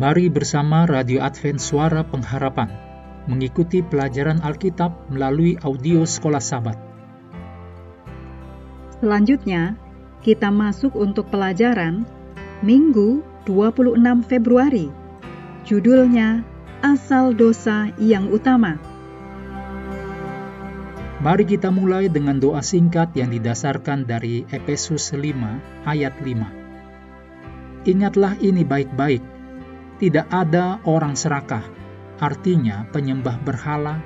Mari bersama Radio Advent Suara Pengharapan mengikuti pelajaran Alkitab melalui audio Sekolah Sabat. Selanjutnya, kita masuk untuk pelajaran Minggu 26 Februari. Judulnya Asal Dosa Yang Utama. Mari kita mulai dengan doa singkat yang didasarkan dari Efesus 5 ayat 5. Ingatlah ini baik-baik, tidak ada orang serakah, artinya penyembah berhala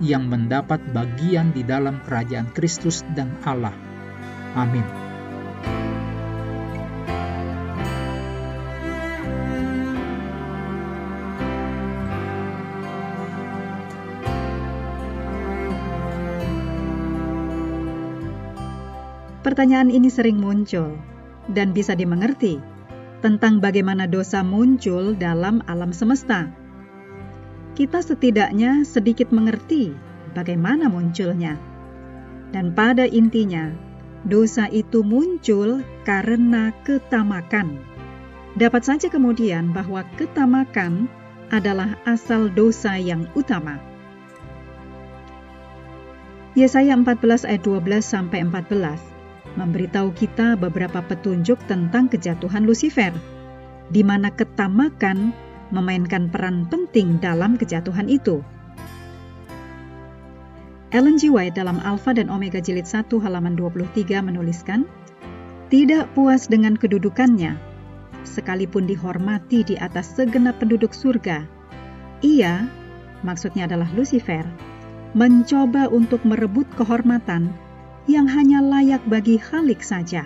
yang mendapat bagian di dalam kerajaan Kristus dan Allah. Amin. Pertanyaan ini sering muncul dan bisa dimengerti tentang bagaimana dosa muncul dalam alam semesta. Kita setidaknya sedikit mengerti bagaimana munculnya. Dan pada intinya, dosa itu muncul karena ketamakan. Dapat saja kemudian bahwa ketamakan adalah asal dosa yang utama. Yesaya 14 ayat 12 sampai 14 memberitahu kita beberapa petunjuk tentang kejatuhan Lucifer, di mana ketamakan memainkan peran penting dalam kejatuhan itu. Ellen G. White dalam Alpha dan Omega Jilid 1 halaman 23 menuliskan, Tidak puas dengan kedudukannya, sekalipun dihormati di atas segenap penduduk surga, ia, maksudnya adalah Lucifer, mencoba untuk merebut kehormatan yang hanya layak bagi Khalik saja.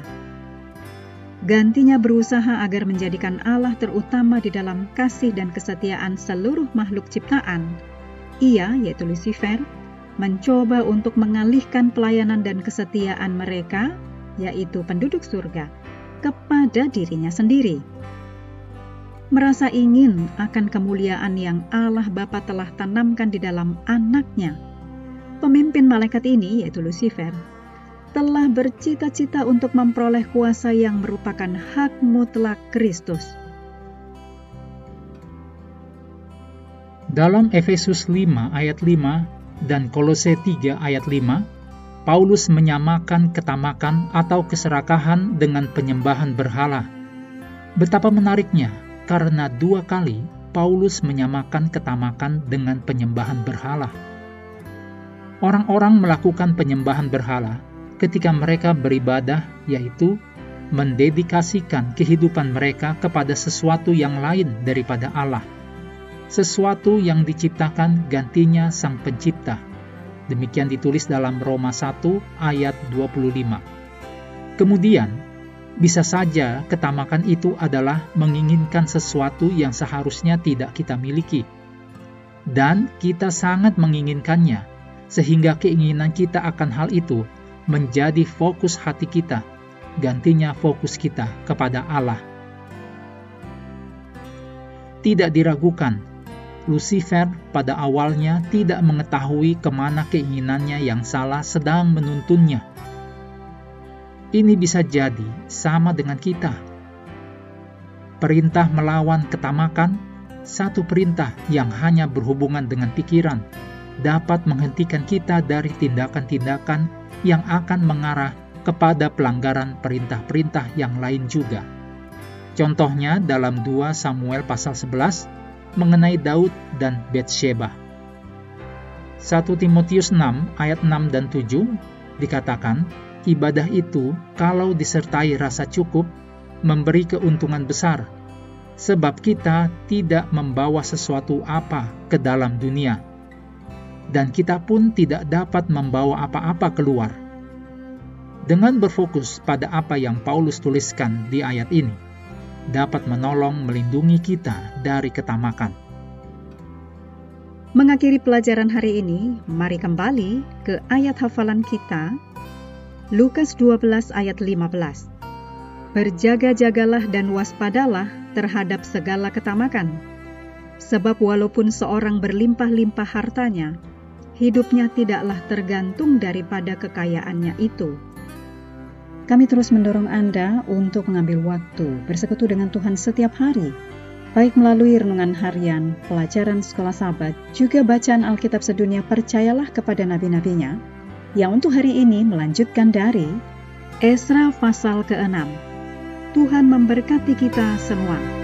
Gantinya berusaha agar menjadikan Allah terutama di dalam kasih dan kesetiaan seluruh makhluk ciptaan. Ia, yaitu Lucifer, mencoba untuk mengalihkan pelayanan dan kesetiaan mereka, yaitu penduduk surga, kepada dirinya sendiri. Merasa ingin akan kemuliaan yang Allah Bapa telah tanamkan di dalam anaknya. Pemimpin malaikat ini, yaitu Lucifer, telah bercita-cita untuk memperoleh kuasa yang merupakan hak mutlak Kristus. Dalam Efesus 5 ayat 5 dan Kolose 3 ayat 5, Paulus menyamakan ketamakan atau keserakahan dengan penyembahan berhala. Betapa menariknya, karena dua kali Paulus menyamakan ketamakan dengan penyembahan berhala. Orang-orang melakukan penyembahan berhala ketika mereka beribadah, yaitu mendedikasikan kehidupan mereka kepada sesuatu yang lain daripada Allah, sesuatu yang diciptakan gantinya Sang Pencipta. Demikian ditulis dalam Roma 1 ayat 25. Kemudian, bisa saja ketamakan itu adalah menginginkan sesuatu yang seharusnya tidak kita miliki. Dan kita sangat menginginkannya, sehingga keinginan kita akan hal itu menjadi fokus hati kita, gantinya fokus kita kepada Allah. Tidak diragukan, Lucifer pada awalnya tidak mengetahui ke mana keinginannya yang salah sedang menuntunnya. Ini bisa jadi sama dengan kita. Perintah melawan ketamakan, satu perintah yang hanya berhubungan dengan pikiran, dapat menghentikan kita dari tindakan-tindakan yang akan mengarah kepada pelanggaran perintah-perintah yang lain juga. Contohnya dalam 2 Samuel pasal 11 mengenai Daud dan Bathsheba. 1 Timotius 6 ayat 6 dan 7 dikatakan, ibadah itu kalau disertai rasa cukup memberi keuntungan besar, sebab kita tidak membawa sesuatu apa ke dalam dunia dan kita pun tidak dapat membawa apa-apa keluar. Dengan berfokus pada apa yang Paulus tuliskan di ayat ini, dapat menolong melindungi kita dari ketamakan. Mengakhiri pelajaran hari ini, mari kembali ke ayat hafalan kita, Lukas 12 ayat 15. Berjaga-jagalah dan waspadalah terhadap segala ketamakan, sebab walaupun seorang berlimpah-limpah hartanya, hidupnya tidaklah tergantung daripada kekayaannya itu. Kami terus mendorong Anda untuk mengambil waktu bersekutu dengan Tuhan setiap hari, baik melalui renungan harian, pelajaran sekolah sahabat, juga bacaan Alkitab sedunia percayalah kepada nabi-nabinya, yang untuk hari ini melanjutkan dari Esra pasal ke-6. Tuhan memberkati kita semua.